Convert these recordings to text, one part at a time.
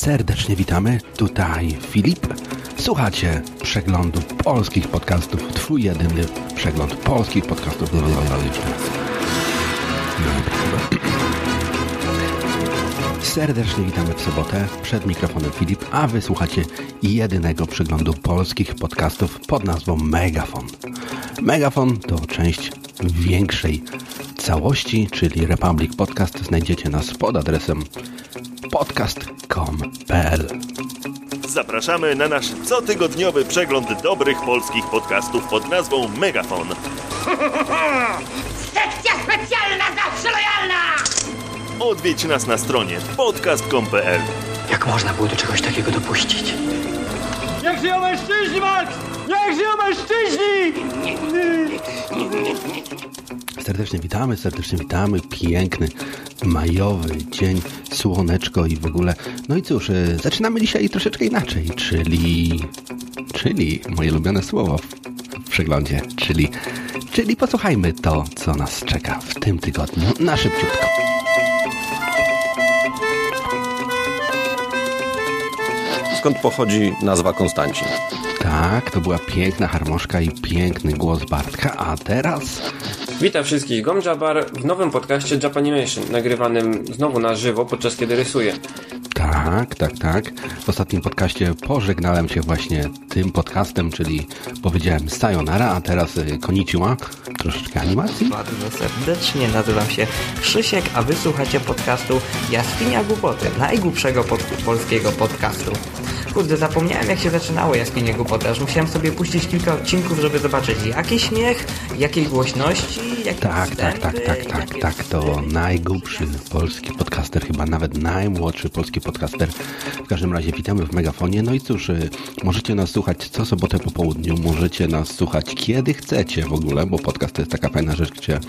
serdecznie witamy. Tutaj Filip. Słuchacie przeglądu polskich podcastów. Twój jedyny przegląd polskich podcastów. No, no, no. Serdecznie witamy w sobotę. Przed mikrofonem Filip, a wysłuchacie jedynego przeglądu polskich podcastów pod nazwą Megafon. Megafon to część większej całości, czyli Republic Podcast. Znajdziecie nas pod adresem podcast.com.pl Zapraszamy na nasz cotygodniowy przegląd dobrych polskich podcastów pod nazwą Megafon. Sekcja specjalna zawsze lojalna! Odwiedź nas na stronie podcast.com.pl Jak można było do czegoś takiego dopuścić? Niech żyją mężczyźni, Max! Niech żyją mężczyźni! Serdecznie witamy, serdecznie witamy. Piękny, majowy dzień, słoneczko i w ogóle. No i cóż, e, zaczynamy dzisiaj troszeczkę inaczej, czyli... Czyli moje ulubione słowo w, w przeglądzie, czyli... Czyli posłuchajmy to, co nas czeka w tym tygodniu na szybciutko. skąd pochodzi nazwa Konstancin. Tak, to była piękna harmoszka i piękny głos Bartka, a teraz... Witam wszystkich, Gom Jabar w nowym podcaście Japanimation, nagrywanym znowu na żywo, podczas kiedy rysuję. Tak, tak, tak. W ostatnim podcaście pożegnałem się właśnie tym podcastem, czyli powiedziałem sayonara, a teraz y, konnichiwa. Troszeczkę animacji. Bardzo serdecznie, nazywam się Krzysiek, a wysłuchacie podcastu Jaskinia Głupoty, najgłupszego pod polskiego podcastu. Kurde, zapomniałem jak się zaczynało Jaskinie Głupoty, aż musiałem sobie puścić kilka odcinków, żeby zobaczyć jaki śmiech, jakiej głośności, jakie Tak, tak, tak, tak, tak, tak. To najgłupszy polski podcaster, chyba nawet najmłodszy polski podcaster. W każdym razie witamy w Megafonie. No i cóż, y, możecie nas słuchać co sobotę po południu, możecie nas słuchać kiedy chcecie w ogóle, bo podcast to jest taka fajna rzecz, gdzie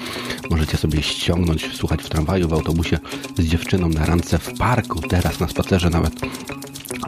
możecie sobie ściągnąć, słuchać w tramwaju, w autobusie z dziewczyną na randce w parku, teraz na spacerze nawet.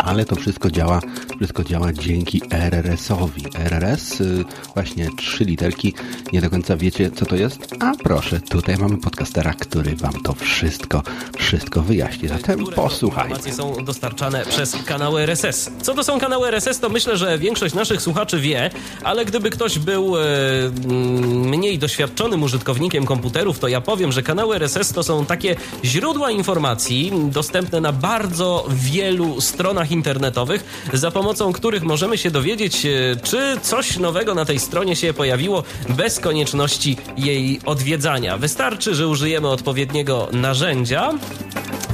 Ale to wszystko działa, wszystko działa dzięki RRS-owi. RRS, y, właśnie trzy literki, nie do końca wiecie co to jest? A proszę, tutaj mamy podcastera, który wam to wszystko, wszystko wyjaśni. Zatem posłuchajmy. Informacje są dostarczane przez kanały RSS. Co to są kanały RSS, to myślę, że większość naszych słuchaczy wie, ale gdyby ktoś był mm, mniej doświadczonym użytkownikiem komputerów, to ja powiem, że kanały RSS to są takie źródła informacji dostępne na bardzo wielu stronach internetowych, za pomocą których możemy się dowiedzieć, e, czy coś nowego na tej stronie się pojawiło bez konieczności jej odwiedzania. Wystarczy, że użyjemy odpowiedniego narzędzia,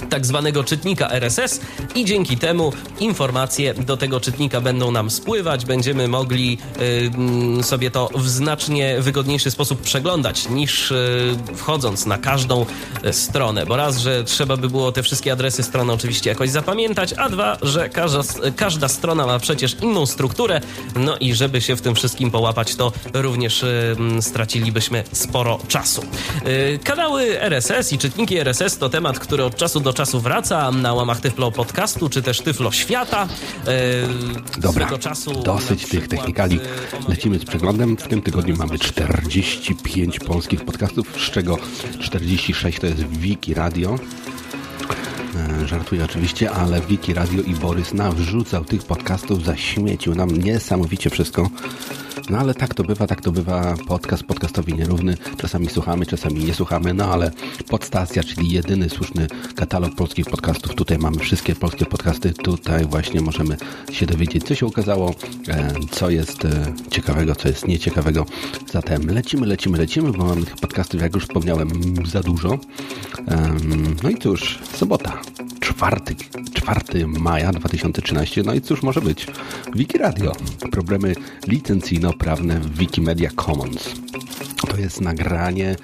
tak zwanego czytnika RSS i dzięki temu informacje do tego czytnika będą nam spływać, będziemy mogli y, mm, sobie to w znacznie wygodniejszy sposób przeglądać niż y, wchodząc na każdą y, stronę, bo raz, że trzeba by było te wszystkie adresy strony oczywiście jakoś zapamiętać, a dwa, że każda, każda strona ma przecież inną strukturę, no i żeby się w tym wszystkim połapać, to również y, mm, stracilibyśmy sporo czasu. Y, Kanały RSS i czytniki RSS to temat, który od czasu do czasu wraca na łamach Tyflo Podcastu, czy też Tyflo Świata. Y, Dobra, dosyć tych technikali. omawialiśmy- Lecimy z przeglądem. W tym tygodniu mamy 45 polskich podcastów, z czego 46 to jest Wiki Radio. E, Żartuję oczywiście, ale Wiki Radio i Borys nawrzucał tych podcastów, zaśmiecił nam niesamowicie wszystko. No ale tak to bywa, tak to bywa. Podcast podcastowi nierówny. Czasami słuchamy, czasami nie słuchamy, no ale podstacja, czyli jedyny słuszny katalog polskich podcastów. Tutaj mamy wszystkie polskie podcasty. Tutaj właśnie możemy się dowiedzieć, co się ukazało, e, co jest e, ciekawego, co jest nieciekawego. Zatem lecimy, lecimy, lecimy, bo mamy tych podcastów, jak już wspomniałem, za dużo. No i cóż, sobota. 4, 4 maja 2013. No i cóż może być? Wiki Radio. Problemy licencyjno-prawne w Wikimedia Commons. To jest nagranie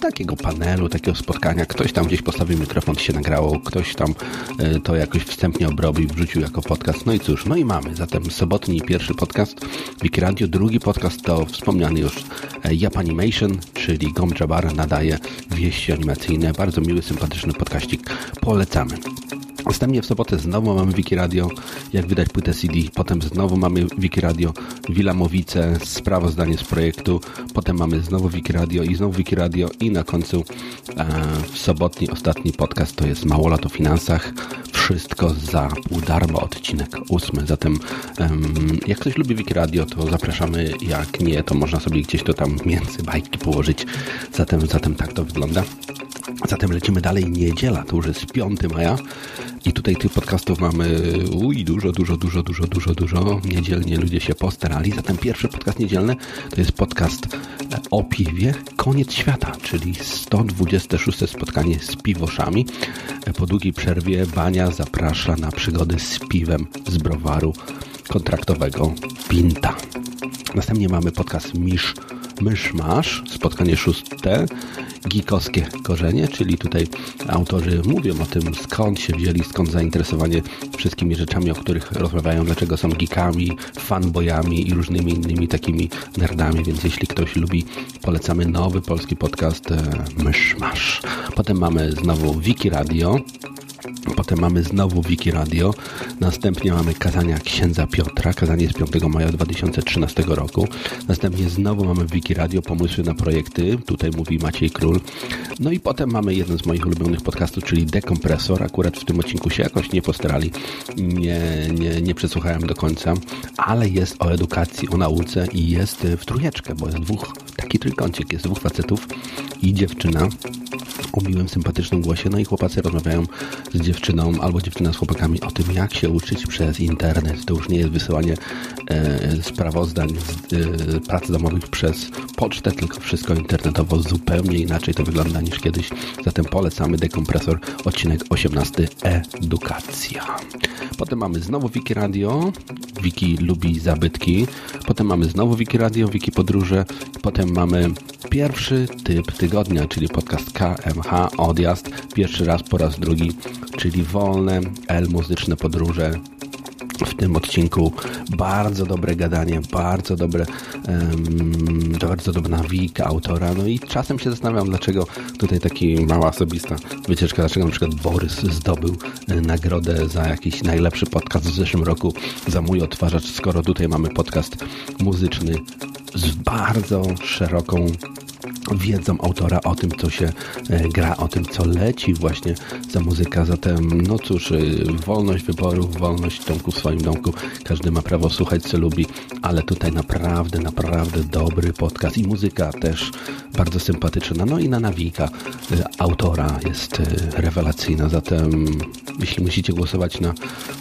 takiego panelu, takiego spotkania. Ktoś tam gdzieś postawił mikrofon, się nagrało, ktoś tam e, to jakoś wstępnie obrobił, wrzucił jako podcast. No i cóż, no i mamy. Zatem sobotni pierwszy podcast Wiki Radio. Drugi podcast to wspomniany już e, Japanimation, czyli Gom Jabar nadaje wieści animacyjne. Bardzo miły, sympatyczny podkaścik. Polecamy. Następnie w sobotę znowu mamy Wiki Radio, jak wydać płytę CD. Potem znowu mamy Wiki Radio, Wilamowice, sprawozdanie z projektu. Potem mamy znowu Wiki Radio i znowu Wiki Radio i na końcu e, w sobotni ostatni podcast to jest Mało lat o finansach. Wszystko za pół darmo, odcinek ósmy. Zatem em, jak ktoś lubi Wiki Radio, to zapraszamy. Jak nie, to można sobie gdzieś to tam między bajki położyć. Zatem, zatem tak to wygląda. Zatem lecimy dalej. Niedziela, to już jest 5 maja. I tutaj tych podcastów mamy uj, dużo, dużo, dużo, dużo, dużo, dużo. Niedzielnie ludzie się postarali. Zatem pierwszy podcast niedzielny to jest podcast o piwie Koniec Świata, czyli 126 spotkanie z piwoszami. Po długiej przerwie Bania zaprasza na przygody z piwem z browaru kontraktowego Pinta. Następnie mamy podcast Misz Myszmasz, spotkanie szóste, gikowskie korzenie, czyli tutaj autorzy mówią o tym, skąd się wzięli, skąd zainteresowanie wszystkimi rzeczami, o których rozmawiają, dlaczego są geekami, fanboyami i różnymi innymi takimi nerdami, więc jeśli ktoś lubi, polecamy nowy polski podcast e, Myszmasz. Potem mamy znowu Wiki Radio, Potem mamy znowu Wiki Radio. Następnie mamy kazania księdza Piotra. Kazanie z 5 maja 2013 roku. Następnie znowu mamy Wiki Radio, pomysły na projekty. Tutaj mówi Maciej Król. No i potem mamy jeden z moich ulubionych podcastów, czyli Dekompresor. Akurat w tym odcinku się jakoś nie postarali. Nie, nie, nie przesłuchałem do końca, ale jest o edukacji, o nauce i jest w trójeczkę, bo jest dwóch, taki trójkącik, jest dwóch facetów i dziewczyna o miłym, sympatycznym głosie. No i chłopacy rozmawiają z dziewczyną albo dziewczyna z chłopakami o tym, jak się uczyć przez internet. To już nie jest wysyłanie e, sprawozdań z e, prac domowych przez pocztę, tylko wszystko internetowo zupełnie inaczej to wygląda niż kiedyś. Zatem polecamy dekompresor, odcinek 18 Edukacja. Potem mamy znowu Wiki Radio. Wiki lubi zabytki. Potem mamy znowu Wiki Radio, Wiki Podróże. Potem mamy pierwszy typ tygodnia, czyli podcast KMH Odjazd. Pierwszy raz po raz drugi, czyli wolne L muzyczne podróże w tym odcinku bardzo dobre gadanie, bardzo dobre, um, bardzo dobra nawika autora. No i czasem się zastanawiam, dlaczego tutaj taki mała osobista wycieczka, dlaczego na przykład Borys zdobył e, nagrodę za jakiś najlepszy podcast w zeszłym roku za mój odtwarzacz, skoro tutaj mamy podcast muzyczny z bardzo szeroką wiedzą autora o tym, co się e, gra, o tym, co leci właśnie za muzyka. Zatem, no cóż, e, wolność wyboru, wolność domku w swoim domku. Każdy ma prawo słuchać, co lubi, ale tutaj naprawdę, naprawdę dobry podcast i muzyka też bardzo sympatyczna. No i na nawika e, autora jest rewelacyjna. Zatem, jeśli musicie głosować na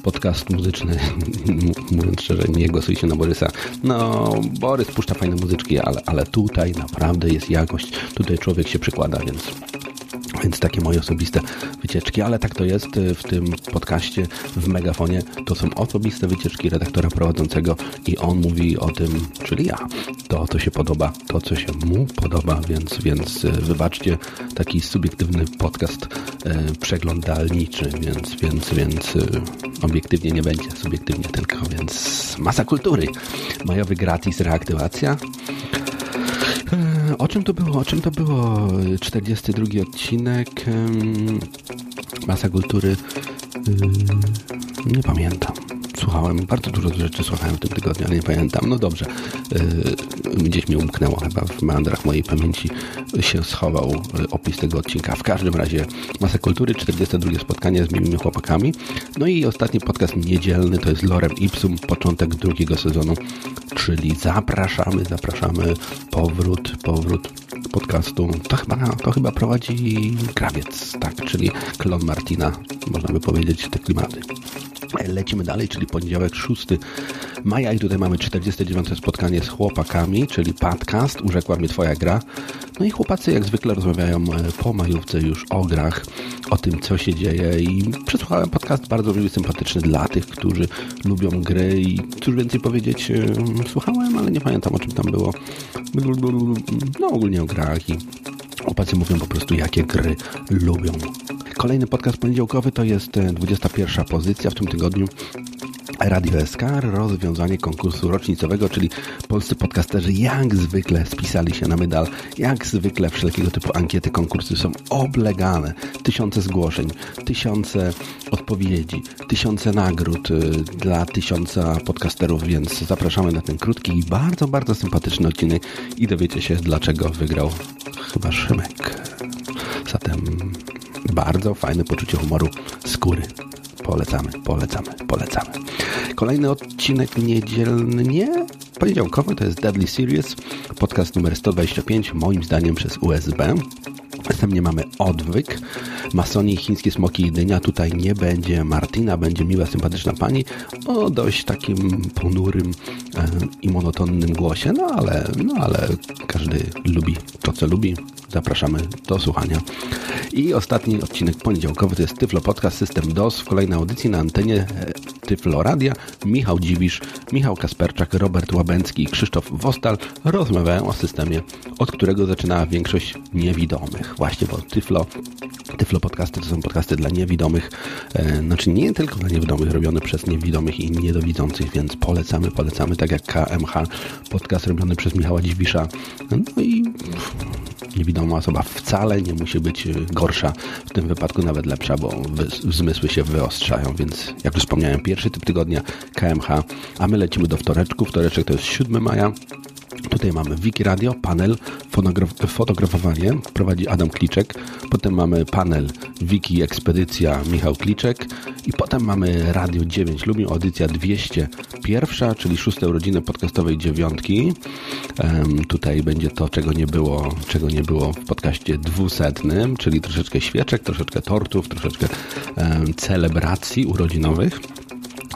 podcast muzyczny, mówiąc szczerze, nie głosujcie na Borysa. No, Borys puszcza fajne muzyczki, ale, ale tutaj naprawdę jest Tutaj człowiek się przykłada, więc więc takie moje osobiste wycieczki, ale tak to jest w tym podcaście w Megafonie. To są osobiste wycieczki redaktora prowadzącego i on mówi o tym, czyli ja, to co się podoba, to co się mu podoba, więc, więc wybaczcie taki subiektywny podcast e, przeglądalniczy, więc, więc, więc e, obiektywnie nie będzie, subiektywnie tylko, więc masa kultury. Majowy gratis reaktywacja. O czym to było? O czym to było? 42 odcinek. Masa kultury. Nie pamiętam. Słuchałem, bardzo dużo rzeczy słuchałem w tym tygodniu, ale nie pamiętam. No dobrze, gdzieś mi umknęło chyba w meandrach mojej pamięci się schował opis tego odcinka. W każdym razie Masa Kultury, 42 spotkanie z miłymi chłopakami. No i ostatni podcast niedzielny to jest Lorem Ipsum, początek drugiego sezonu, czyli zapraszamy, zapraszamy, powrót, powrót podcastu. To chyba, to chyba prowadzi Krawiec, tak, czyli klon Martina, można by powiedzieć, te klimaty. Lecimy dalej, czyli poniedziałek 6 maja i tutaj mamy 49. spotkanie z chłopakami, czyli podcast, urzekła mnie twoja gra. No i chłopacy jak zwykle rozmawiają po majówce już o grach, o tym co się dzieje i przesłuchałem podcast bardzo miły, sympatyczny dla tych, którzy lubią gry i cóż więcej powiedzieć, słuchałem, ale nie pamiętam o czym tam było. No ogólnie o grach i chłopacy mówią po prostu jakie gry lubią. Kolejny podcast poniedziałkowy to jest 21 pozycja w tym tygodniu. Radio SK, rozwiązanie konkursu rocznicowego, czyli polscy podcasterzy jak zwykle spisali się na medal, jak zwykle wszelkiego typu ankiety, konkursy są oblegane. Tysiące zgłoszeń, tysiące odpowiedzi, tysiące nagród dla tysiąca podcasterów, więc zapraszamy na ten krótki i bardzo, bardzo sympatyczny odcinek i dowiecie się dlaczego wygrał chyba Szymek. Zatem bardzo fajne poczucie humoru skóry Polecamy, polecamy, polecamy. Kolejny odcinek niedzielny, nie? Poniedziałkowy to jest Deadly Serious, podcast numer 125, moim zdaniem przez USB. Następnie mamy odwyk, masoni, chińskie smoki i dynia. Tutaj nie będzie Martina, będzie miła, sympatyczna pani o dość takim ponurym e, i monotonnym głosie, no ale, no ale każdy lubi to, co lubi. Zapraszamy do słuchania. I ostatni odcinek poniedziałkowy to jest Tyflo Podcast System DOS w kolejnej audycji na antenie e, Tyflo Radia. Michał Dziwisz, Michał Kasperczak, Robert Łabęcki i Krzysztof Wostal rozmawiają o systemie, od którego zaczynała większość niewidomych. Właśnie, bo Tyflo Tyflo podcasty to są podcasty dla niewidomych, e, znaczy nie tylko dla niewidomych, robione przez niewidomych i niedowidzących, więc polecamy, polecamy, tak jak KMH, podcast robiony przez Michała Dziwisza. No i niewidoma osoba wcale nie musi być gorsza, w tym wypadku nawet lepsza, bo zmysły się wyostrzają, więc jak już wspomniałem, pierwszy typ tygodnia KMH, a my lecimy do wtoreczku. Wtoreczek to jest 7 maja. Tutaj mamy Wiki Radio, panel, fotografowanie, prowadzi Adam Kliczek. Potem mamy panel Wiki Ekspedycja, Michał Kliczek. I potem mamy Radio 9 Lubię, audycja 201, czyli szóste urodziny podcastowej dziewiątki. Um, tutaj będzie to, czego nie było, czego nie było w podcaście dwusetnym, czyli troszeczkę świeczek, troszeczkę tortów, troszeczkę um, celebracji urodzinowych.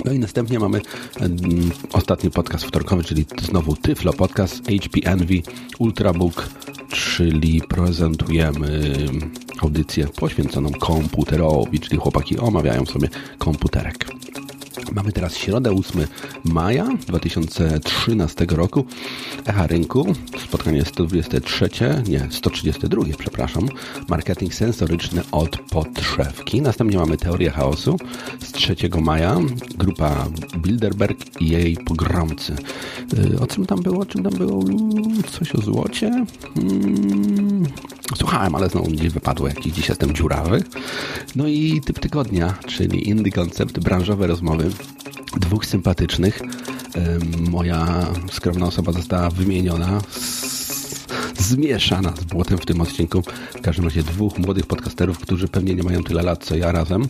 No i następnie mamy ostatni podcast wtorkowy, czyli znowu Tyflo Podcast HP Envy Ultrabook, czyli prezentujemy audycję poświęconą komputerowi, czyli chłopaki omawiają sobie komputerek. Mamy teraz środę 8 maja 2013 roku. Echa Rynku, spotkanie 123, nie, 132, przepraszam. Marketing sensoryczny od podszewki. Następnie mamy Teorię chaosu z 3 maja. Grupa Bilderberg i jej pogromcy. O czym tam było? O czym tam było? Coś o złocie? Hmm. Słuchałem, ale znowu gdzieś wypadło jakiś. Dziś jestem dziurawy. No i typ tygodnia, czyli Indie Concept, branżowe rozmowy dwóch sympatycznych. Moja skromna osoba została wymieniona, zmieszana z błotem w tym odcinku. W każdym razie dwóch młodych podcasterów, którzy pewnie nie mają tyle lat co ja razem.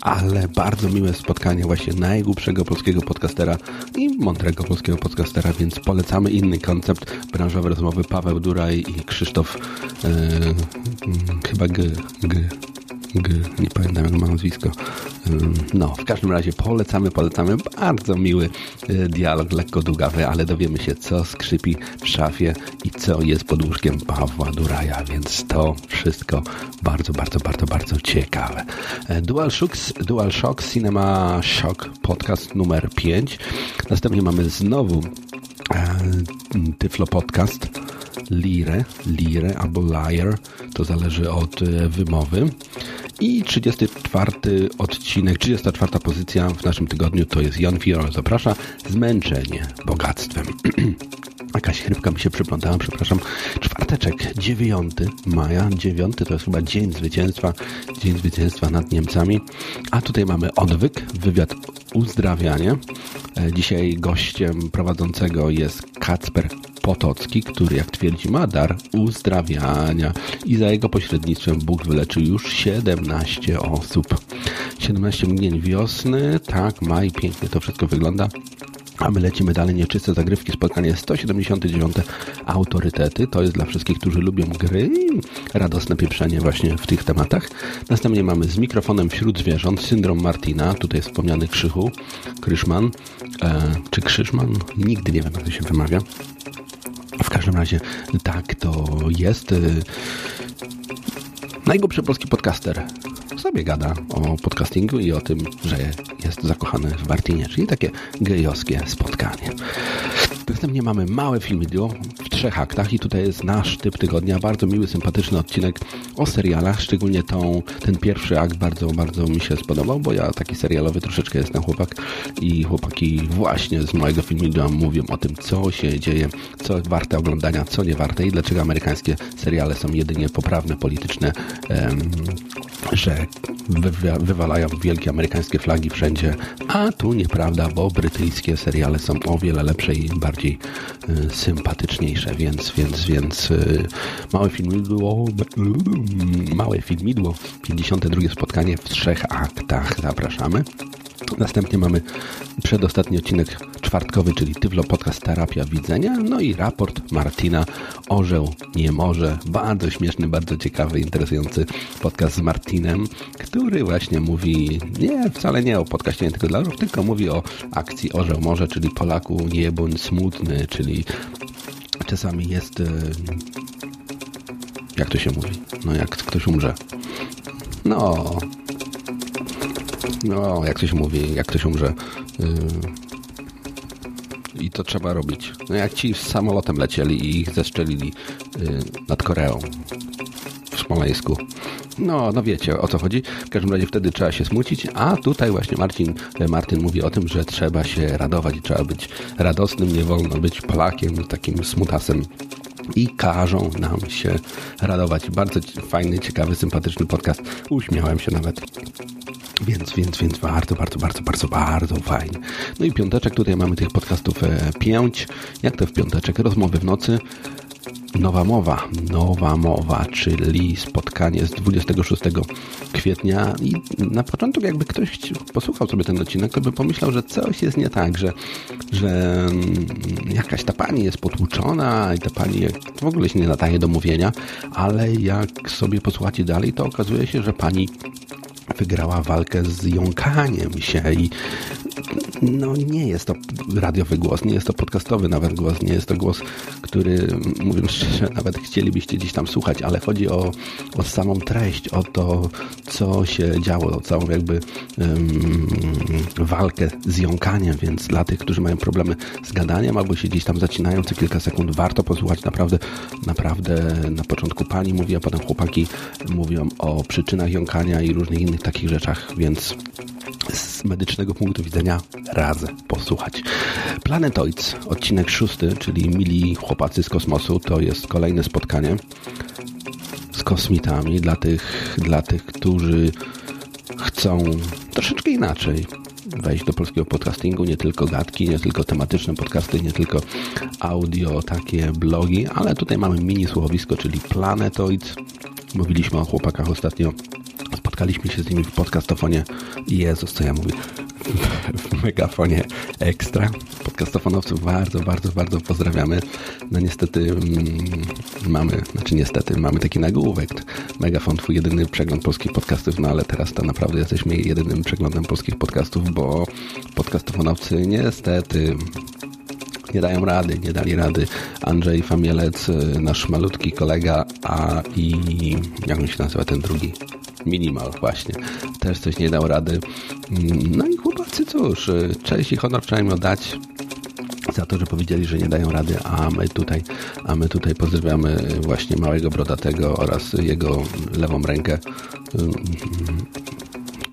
Ale bardzo miłe spotkanie właśnie najgłupszego polskiego podcastera i mądrego polskiego podcastera, więc polecamy inny koncept. Branżowe rozmowy Paweł Duraj i Krzysztof yy, chyba G, G, Nie pamiętam jak ma nazwisko. No, w każdym razie polecamy, polecamy. Bardzo miły e, dialog, lekko długawy, ale dowiemy się, co skrzypi w szafie i co jest pod łóżkiem Pawła Duraja, więc to wszystko bardzo, bardzo, bardzo, bardzo ciekawe. E, DualShocks, DualShock Cinema Shock podcast numer 5. Następnie mamy znowu e, Tyflo Podcast Lire, Lire albo Liar, to zależy od wymowy. I 34 odcinek, 34 pozycja w naszym tygodniu to jest Jan Fior zaprasza Zmęczenie bogactwem. Jakaś chrypka mi się przyplątała, przepraszam. Czwarteczek, 9 maja, 9 to jest chyba Dzień Zwycięstwa, Dzień Zwycięstwa nad Niemcami. A tutaj mamy odwyk, wywiad uzdrawianie. E, dzisiaj gościem prowadzącego jest Kacper Potocki, który jak twierdzi ma dar uzdrawiania i za jego pośrednictwem Bóg wyleczył już 17 osób. 17 mgnień wiosny, tak, maj, pięknie to wszystko wygląda. A my lecimy dalej, nieczyste zagrywki, spotkanie 179 autorytety. To jest dla wszystkich, którzy lubią gry radosne pieprzenie właśnie w tych tematach. Następnie mamy z mikrofonem wśród zwierząt syndrom Martina, tutaj wspomniany Krzychu, Kryszman, e, czy Krzyżman? Nigdy nie wiem, jak to się wymawia. W każdym razie tak to jest. Najgłupszy polski podcaster sobie gada o podcastingu i o tym, że jest zakochany w Martinie, czyli takie gejowskie spotkanie. Następnie mamy małe filmy w trzech aktach i tutaj jest nasz typ tygodnia. Bardzo miły, sympatyczny odcinek o serialach, szczególnie tą, ten pierwszy akt bardzo, bardzo mi się spodobał, bo ja taki serialowy troszeczkę jestem chłopak i chłopaki właśnie z mojego filmu mówią o tym, co się dzieje, co warte oglądania, co nie warte i dlaczego amerykańskie seriale są jedynie poprawne, polityczne, że wywalają wielkie amerykańskie flagi wszędzie, a tu nieprawda, bo brytyjskie seriale są o wiele lepsze i bardziej y, sympatyczniejsze pisze, więc, więc, więc y, małe filmidło, małe filmidło, 52 spotkanie w trzech aktach. Zapraszamy. Następnie mamy przedostatni odcinek czwartkowy, czyli Tyflo Podcast Terapia Widzenia. No i raport Martina Orzeł nie może. Bardzo śmieszny, bardzo ciekawy, interesujący podcast z Martinem, który właśnie mówi nie, wcale nie o podcaście nie tylko dla orów, tylko mówi o akcji Orzeł Może, czyli Polaku nie bądź smutny, czyli czasami jest y, jak to się mówi? No jak ktoś umrze. No, no, jak to się mówi, jak to się umrze. Yy, I to trzeba robić. No jak ci z samolotem lecieli i ich zestrzelili yy, nad Koreą w Smoleńsku. No, no wiecie o co chodzi. W każdym razie wtedy trzeba się smucić, a tutaj właśnie Marcin, Martin mówi o tym, że trzeba się radować i trzeba być radosnym, nie wolno być Polakiem, takim smutasem i każą nam się radować. Bardzo fajny, ciekawy, sympatyczny podcast. Uśmiałem się nawet. Więc, więc, więc bardzo, bardzo, bardzo, bardzo, bardzo fajnie. No i piąteczek, tutaj mamy tych podcastów e, pięć. Jak to w piąteczek? Rozmowy w nocy. Nowa mowa, nowa mowa, czyli spotkanie z 26 kwietnia. I na początek jakby ktoś posłuchał sobie ten odcinek, to by pomyślał, że coś jest nie tak, że, że jakaś ta pani jest potłuczona i ta pani w ogóle się nie nadaje do mówienia, ale jak sobie posłuchacie dalej, to okazuje się, że pani wygrała walkę z jąkaniem się i no nie jest to radiowy głos, nie jest to podcastowy nawet głos, nie jest to głos, który mówiąc szczerze, nawet chcielibyście gdzieś tam słuchać, ale chodzi o, o samą treść, o to, co się działo, o całą jakby um, walkę z jąkaniem, więc dla tych, którzy mają problemy z gadaniem albo się gdzieś tam zacinają co kilka sekund, warto posłuchać. Naprawdę, naprawdę na początku pani mówi, a potem chłopaki mówią o przyczynach jąkania i różnych innych takich rzeczach, więc medycznego punktu widzenia radzę posłuchać. Planetoids, odcinek szósty, czyli Mili Chłopacy z Kosmosu, to jest kolejne spotkanie z kosmitami dla tych, dla tych którzy chcą troszeczkę inaczej wejść do polskiego podcastingu, nie tylko gadki, nie tylko tematyczne podcasty, nie tylko audio, takie blogi, ale tutaj mamy mini słowisko, czyli Planetoid. Mówiliśmy o chłopakach ostatnio spotkaliśmy się z nimi w podcastofonie. Jezus, co ja mówię? W megafonie ekstra. Podcastofonowców bardzo, bardzo, bardzo pozdrawiamy. No niestety mm, mamy, znaczy niestety, mamy taki nagłówek. Megafon, twój jedyny przegląd polskich podcastów, no ale teraz to naprawdę jesteśmy jedynym przeglądem polskich podcastów, bo podcastofonowcy niestety nie dają rady, nie dali rady. Andrzej Famielec, nasz malutki kolega, a i jak on się nazywa ten drugi? Minimal właśnie. Też coś nie dał rady. No i chłopacy, cóż, cześć i honor trzeba im oddać za to, że powiedzieli, że nie dają rady, a my tutaj, a my tutaj pozdrawiamy właśnie małego brodatego oraz jego lewą rękę.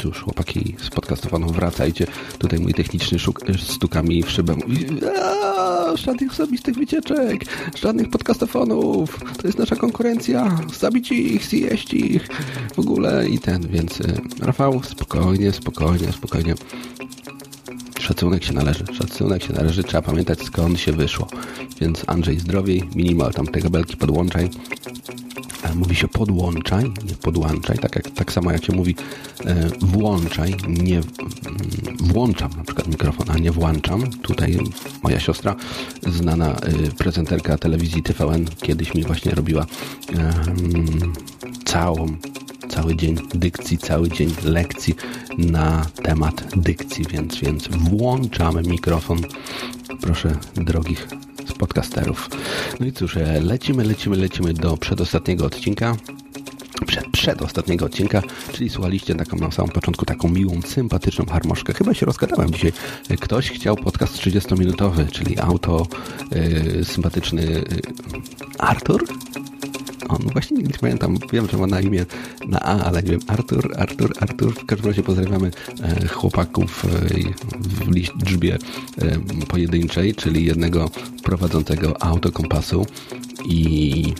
Cóż, chłopaki z podcastowaną wracajcie. Tutaj mój techniczny szuk, stuka mi w szybę. Mówi, żadnych osobistych wycieczek, żadnych podcastofonów. To jest nasza konkurencja. Zabić ich, zjeść ich. W ogóle i ten, więc Rafał, spokojnie, spokojnie, spokojnie. Szacunek się należy, szacunek się należy, trzeba pamiętać skąd się wyszło. Więc Andrzej zdrowiej, minimal tam te kabelki podłączaj. Mówi się podłączaj, nie podłączaj, tak, jak, tak samo jak się mówi e, włączaj, nie włączam na przykład mikrofon, a nie włączam. Tutaj moja siostra, znana e, prezenterka telewizji TVN, kiedyś mi właśnie robiła e, całą cały dzień dykcji, cały dzień lekcji na temat dykcji, więc, więc włączamy mikrofon. Proszę drogich podcasterów. No i cóż, lecimy, lecimy, lecimy do przedostatniego odcinka. Przed, przedostatniego odcinka, czyli słuchaliście taką na samym początku taką miłą, sympatyczną harmoszkę. Chyba się rozgadałem dzisiaj. Ktoś chciał podcast 30-minutowy, czyli auto yy, sympatyczny yy, Artur? On właśnie nie pamiętam, wiem, że ma na imię na A, ale nie wiem, Artur, Artur, Artur. W każdym razie pozdrawiamy e, chłopaków w liczbie pojedynczej, czyli jednego prowadzącego autokompasu i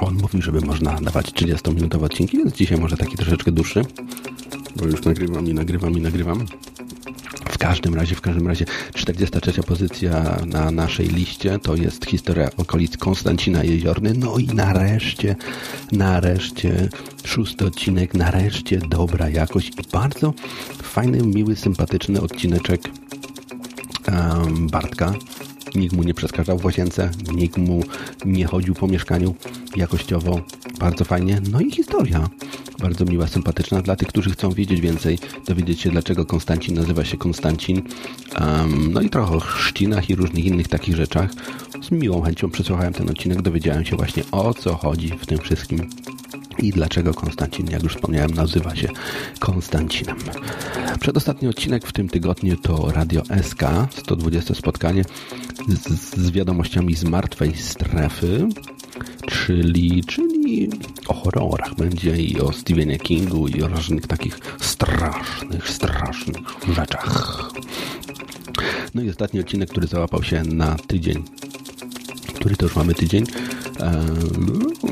on mówił, żeby można dawać 30-minutowe odcinki, więc dzisiaj może taki troszeczkę dłuższy, bo już nagrywam i nagrywam i nagrywam każdym razie, w każdym razie 43 pozycja na naszej liście to jest historia okolic Konstancina Jeziorny. No i nareszcie, nareszcie szósty odcinek, nareszcie dobra jakość i bardzo fajny, miły, sympatyczny odcineczek Bartka. Nikt mu nie przeszkadzał w łazience, nikt mu nie chodził po mieszkaniu jakościowo. Bardzo fajnie. No i historia. Bardzo miła, sympatyczna. Dla tych, którzy chcą wiedzieć więcej, dowiedzieć się, dlaczego Konstancin nazywa się Konstancin. Um, no i trochę o chrzcinach i różnych innych takich rzeczach. Z miłą chęcią przesłuchałem ten odcinek, dowiedziałem się właśnie o co chodzi w tym wszystkim i dlaczego Konstancin, jak już wspomniałem, nazywa się Konstancinem. Przedostatni odcinek w tym tygodniu to Radio SK, 120 spotkanie z, z wiadomościami z martwej strefy, czyli, czyli o horrorach będzie i o Stephenie Kingu i o różnych takich strasznych, strasznych rzeczach. No i ostatni odcinek, który załapał się na tydzień który to już mamy tydzień.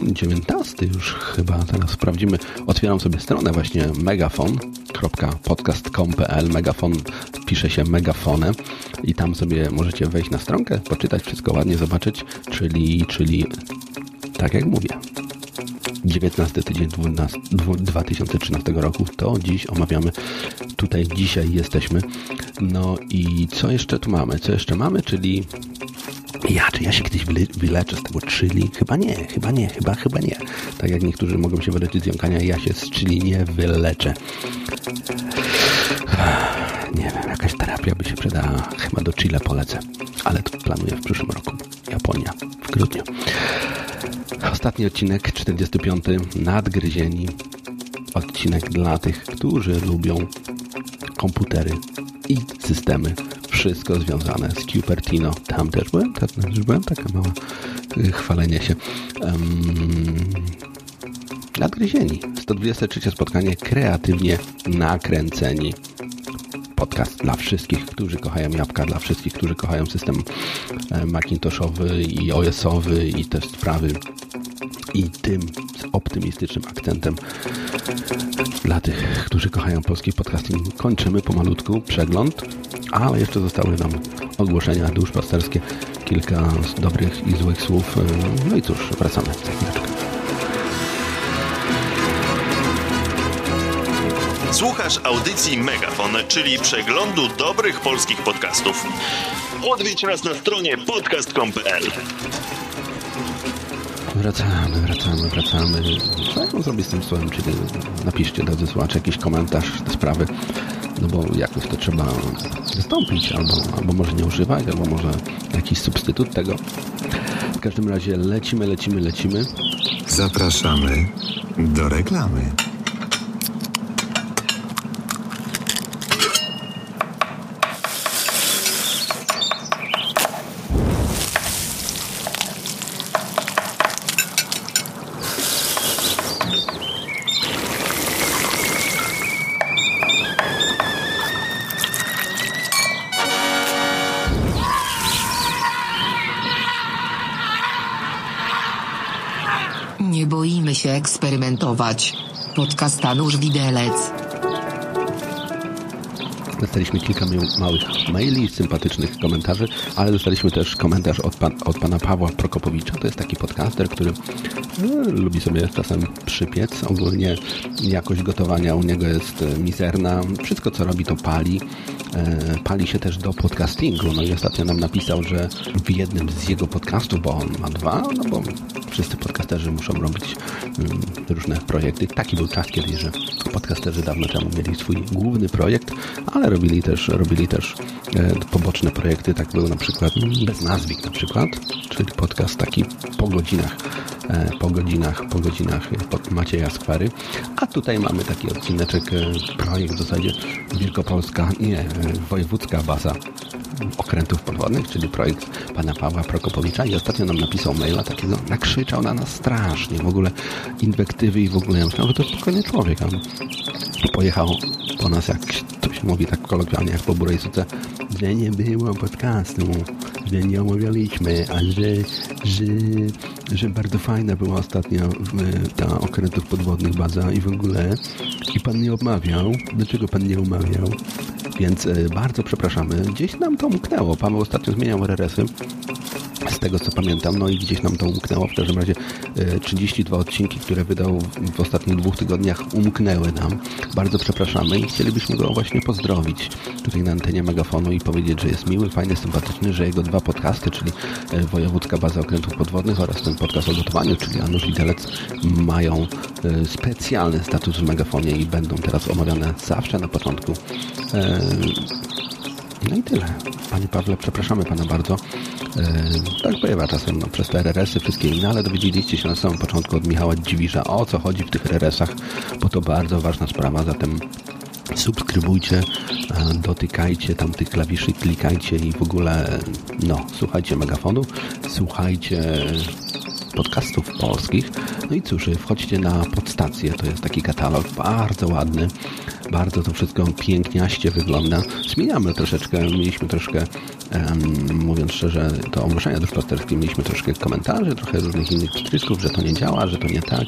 19 już chyba, teraz sprawdzimy. Otwieram sobie stronę właśnie megafon.podcast.com.pl Megafon pisze się megafonem i tam sobie możecie wejść na stronkę, poczytać, wszystko ładnie zobaczyć, czyli, czyli tak jak mówię, 19 tydzień 12, 2013 roku. To dziś omawiamy. Tutaj dzisiaj jesteśmy. No i co jeszcze tu mamy? Co jeszcze mamy? Czyli ja, czy ja się kiedyś wyleczę z tego chili? Chyba nie, chyba nie, chyba, chyba nie. Tak jak niektórzy mogą się wyleczyć z jąkania, ja się z chili nie wyleczę. Nie wiem, jakaś terapia by się przydała. Chyba do Chile polecę. Ale to planuję w przyszłym roku. Japonia, w grudniu. Ostatni odcinek, 45. Nadgryzieni. Odcinek dla tych, którzy lubią komputery i systemy. Wszystko związane z Cupertino. Tam też byłem, tam też byłem, taka mała chwalenie się. Um, nadgryzieni. 123 spotkanie kreatywnie nakręceni. Podcast dla wszystkich, którzy kochają jabłka, dla wszystkich, którzy kochają system Macintoshowy i OS-owy i te sprawy i tym z optymistycznym akcentem dla tych, którzy kochają polski podcasting. Kończymy pomalutku przegląd, ale jeszcze zostały nam ogłoszenia duszpasterskie, kilka dobrych i złych słów. No i cóż, wracamy za chwileczkę. Słuchasz audycji Megafon, czyli przeglądu dobrych polskich podcastów. Odwiedź nas na stronie podcast.com.pl Wracamy, wracamy, wracamy. Co jak mam zrobić z tym słowem? Czyli napiszcie, drodzy słuchacze, jakiś komentarz te sprawy, no bo jakoś to trzeba zastąpić, albo, albo może nie używać, albo może jakiś substytut tego. W każdym razie lecimy, lecimy, lecimy. Zapraszamy do reklamy. Eksperymentować. Podcastanusz Widelec. Dostaliśmy kilka małych maili, sympatycznych komentarzy, ale dostaliśmy też komentarz od, pan, od pana Pawła Prokopowicza. To jest taki podcaster, który no, lubi sobie czasem przypiec. Ogólnie jakość gotowania u niego jest mizerna. Wszystko, co robi, to pali. E, pali się też do podcastingu. No i ostatnio nam napisał, że w jednym z jego podcastów, bo on ma dwa, no bo wszyscy podcasterzy muszą robić um, różne projekty. Taki był czas kiedyś, że podcasterzy dawno temu mieli swój główny projekt, ale robili też, robili też e, poboczne projekty. Tak był na przykład bez nazwik na przykład, czyli podcast taki po godzinach, e, po godzinach, po godzinach pod Macieja Skwary. A tutaj mamy taki odcineczek, e, projekt w zasadzie Wielkopolska, nie, wojewódzka baza okrętów podwodnych, czyli projekt pana Pawła Prokopowicza i ostatnio nam napisał maila takiego, nakrzyczał na nas strasznie, w ogóle inwektywy i w ogóle ja myślałem, że to spokojny człowiek, pojechał po nas, jak to się mówi tak kolokwialnie, jak po burej suce, że nie było podcastu, że nie omawialiśmy, a że, że, że bardzo fajna była ostatnio ta okrętów podwodnych baza i w ogóle i pan nie omawiał. Dlaczego pan nie omawiał? Więc e, bardzo przepraszamy. Gdzieś nam to umknęło. Paweł ostatnio zmieniał RRS-y tego co pamiętam, no i gdzieś nam to umknęło. W każdym razie e, 32 odcinki, które wydał w ostatnich dwóch tygodniach, umknęły nam. Bardzo przepraszamy i chcielibyśmy go właśnie pozdrowić tutaj na antenie megafonu i powiedzieć, że jest miły, fajny, sympatyczny, że jego dwa podcasty, czyli e, Wojewódzka Baza Okrętów Podwodnych oraz ten podcast o gotowaniu, czyli Janusz Widelec, mają e, specjalny status w megafonie i będą teraz omawiane zawsze na początku. No i tyle. Panie Pawle, przepraszamy Pana bardzo. E, tak bywa czasem no, przez te RRS-y, wszystkie inne, ale dowiedzieliście się na samym początku od Michała Dziwisza, o co chodzi w tych RRS-ach, bo to bardzo ważna sprawa, zatem subskrybujcie, e, dotykajcie tam tych klawiszy, klikajcie i w ogóle, no, słuchajcie megafonu, słuchajcie podcastów polskich. No i cóż, wchodźcie na podstację, to jest taki katalog bardzo ładny, bardzo to wszystko piękniaście wygląda. Zmieniamy troszeczkę, mieliśmy troszkę, em, mówiąc szczerze, to ogłoszenia duszpasterskie, mieliśmy troszkę komentarzy, trochę różnych innych przytrysków, że to nie działa, że to nie tak.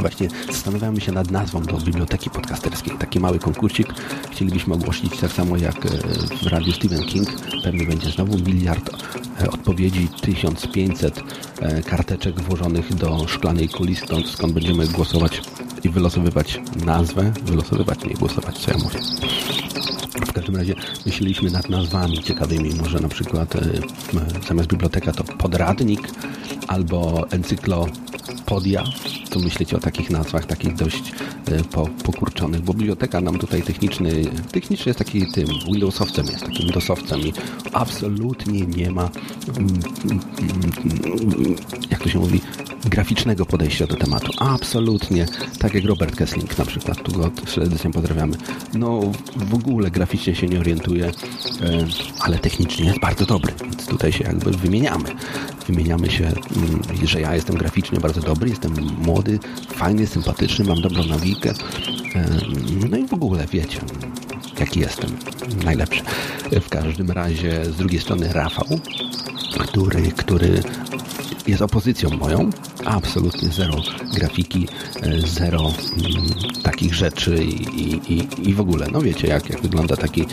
Właśnie zastanawiamy się nad nazwą do biblioteki podcasterskiej. Taki mały konkursik chcielibyśmy ogłosić tak samo jak e, w radiu Stephen King. Pewnie będzie znowu miliard odpowiedzi, 1500 e, karteczek włożonych do szklanej kuli, stąd skąd będziemy głosować i wylosowywać nazwę. Wylosowywać, nie głosować, co ja mówię. W każdym razie myśleliśmy nad nazwami ciekawymi. Może na przykład e, zamiast biblioteka to podradnik albo encyklopodia. Co myślicie o takich nazwach, takich dość e, po, pokurczonych? Bo biblioteka nam tutaj techniczny, techniczny jest taki tym Windowsowcem, jest takim DOSowcem i absolutnie nie ma mm, mm, mm, jak to się mówi, graficznego podejścia do tematu. Absolutnie. Tak jak Robert Kessling na przykład, tu go serdecznie pozdrawiamy. No w ogóle graficznie się nie orientuje, e, ale technicznie jest bardzo dobry, więc tutaj się jakby wymieniamy. Wymieniamy się, mm, że ja jestem graficznie bardzo dobry, jestem młody, fajny, sympatyczny, mam dobrą nawikę. E, No i w ogóle wiecie, jaki jestem. Najlepszy. W każdym razie z drugiej strony Rafał, który, który jest opozycją moją. Absolutnie zero grafiki, e, zero mm, takich rzeczy i, i, i, w ogóle, no wiecie, jak, jak wygląda taki e,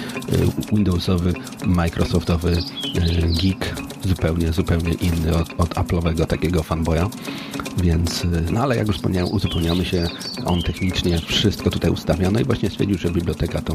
Windowsowy, Microsoftowy e, geek, zupełnie, zupełnie inny od, od Apple'owego takiego fanboya. Więc, e, no ale jak już wspomniałem, uzupełniamy się, on technicznie wszystko tutaj ustawia, no i właśnie stwierdził, że biblioteka to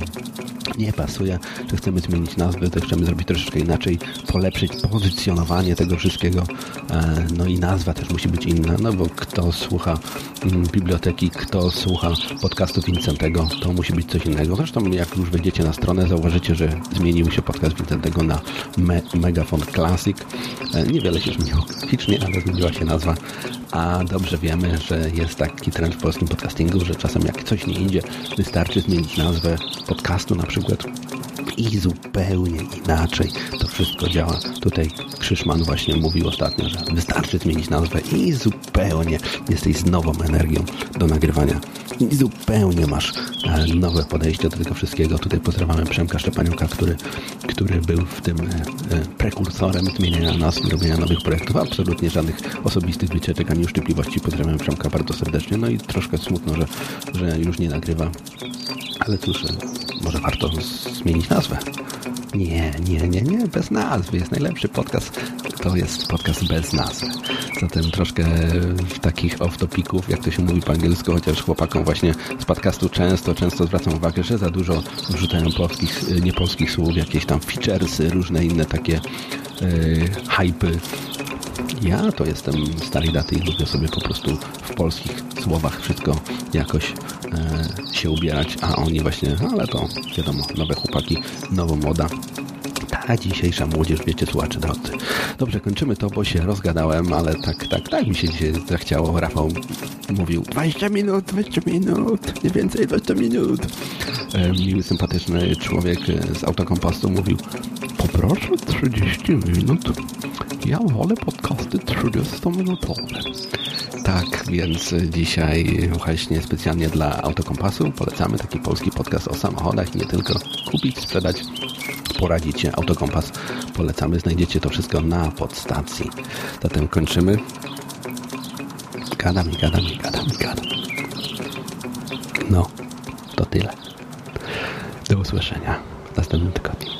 nie pasuje, że chcemy zmienić nazwę, to chcemy zrobić troszeczkę inaczej, polepszyć pozycjonowanie tego wszystkiego, e, no i nazwa też musi być inna, no bo kto słucha mm, biblioteki, kto słucha podcastu Vincentego, to musi być coś innego. Zresztą jak już wejdziecie na stronę, zauważycie, że zmienił się podcast Vincentego na Me Megafon Classic. E, Niewiele się zmieniło graficznie, ale zmieniła się nazwa, a dobrze wiemy, że jest taki trend w polskim podcastingu, że czasem jak coś nie idzie, wystarczy zmienić nazwę podcastu na przykład i zupełnie inaczej to wszystko działa. Tutaj Krzyszman właśnie mówił ostatnio, że wystarczy zmienić nazwę i zupełnie jesteś z nową energią do nagrywania. I zupełnie masz e, nowe podejście do tego wszystkiego. Tutaj pozdrawiamy Przemka Szczepaniuka, który, który był w tym e, e, prekursorem zmieniania nazw i robienia nowych projektów. Absolutnie żadnych osobistych wycieczek ani uszczypliwości. Pozdrawiam Przemka bardzo serdecznie. No i troszkę smutno, że, że już nie nagrywa. Ale cóż, może warto zmienić nazwę. Nie, nie, nie, nie, bez nazwy. Jest najlepszy podcast. To jest podcast bez nazwy. Zatem troszkę w takich off-topików, jak to się mówi po angielsku, chociaż chłopakom właśnie z podcastu często, często zwracam uwagę, że za dużo wrzucają polskich, niepolskich słów, jakieś tam featuresy, różne inne takie yy. Ja to jestem starej daty i lubię sobie po prostu w polskich słowach wszystko jakoś się ubierać, a oni właśnie, no ale to wiadomo, nowe chłopaki, nowo moda. Ta dzisiejsza młodzież, wiecie, słuchacze drodzy. Dobrze, kończymy to, bo się rozgadałem, ale tak, tak, tak mi się dzisiaj zachciało. Rafał mówił 20 minut, 20 minut, nie więcej 20 minut. E, miły, sympatyczny człowiek e, z autokompostu mówił poproszę 30 minut. Ja wolę podcasty 30-minutowe. Tak, więc dzisiaj właśnie specjalnie dla Autokompasu polecamy taki polski podcast o samochodach nie tylko kupić, sprzedać, poradzić się. Autokompas polecamy, znajdziecie to wszystko na podstacji. Zatem kończymy. Gadam i gadam i gadam i gadam. No, to tyle. Do usłyszenia. następnym tygodniu.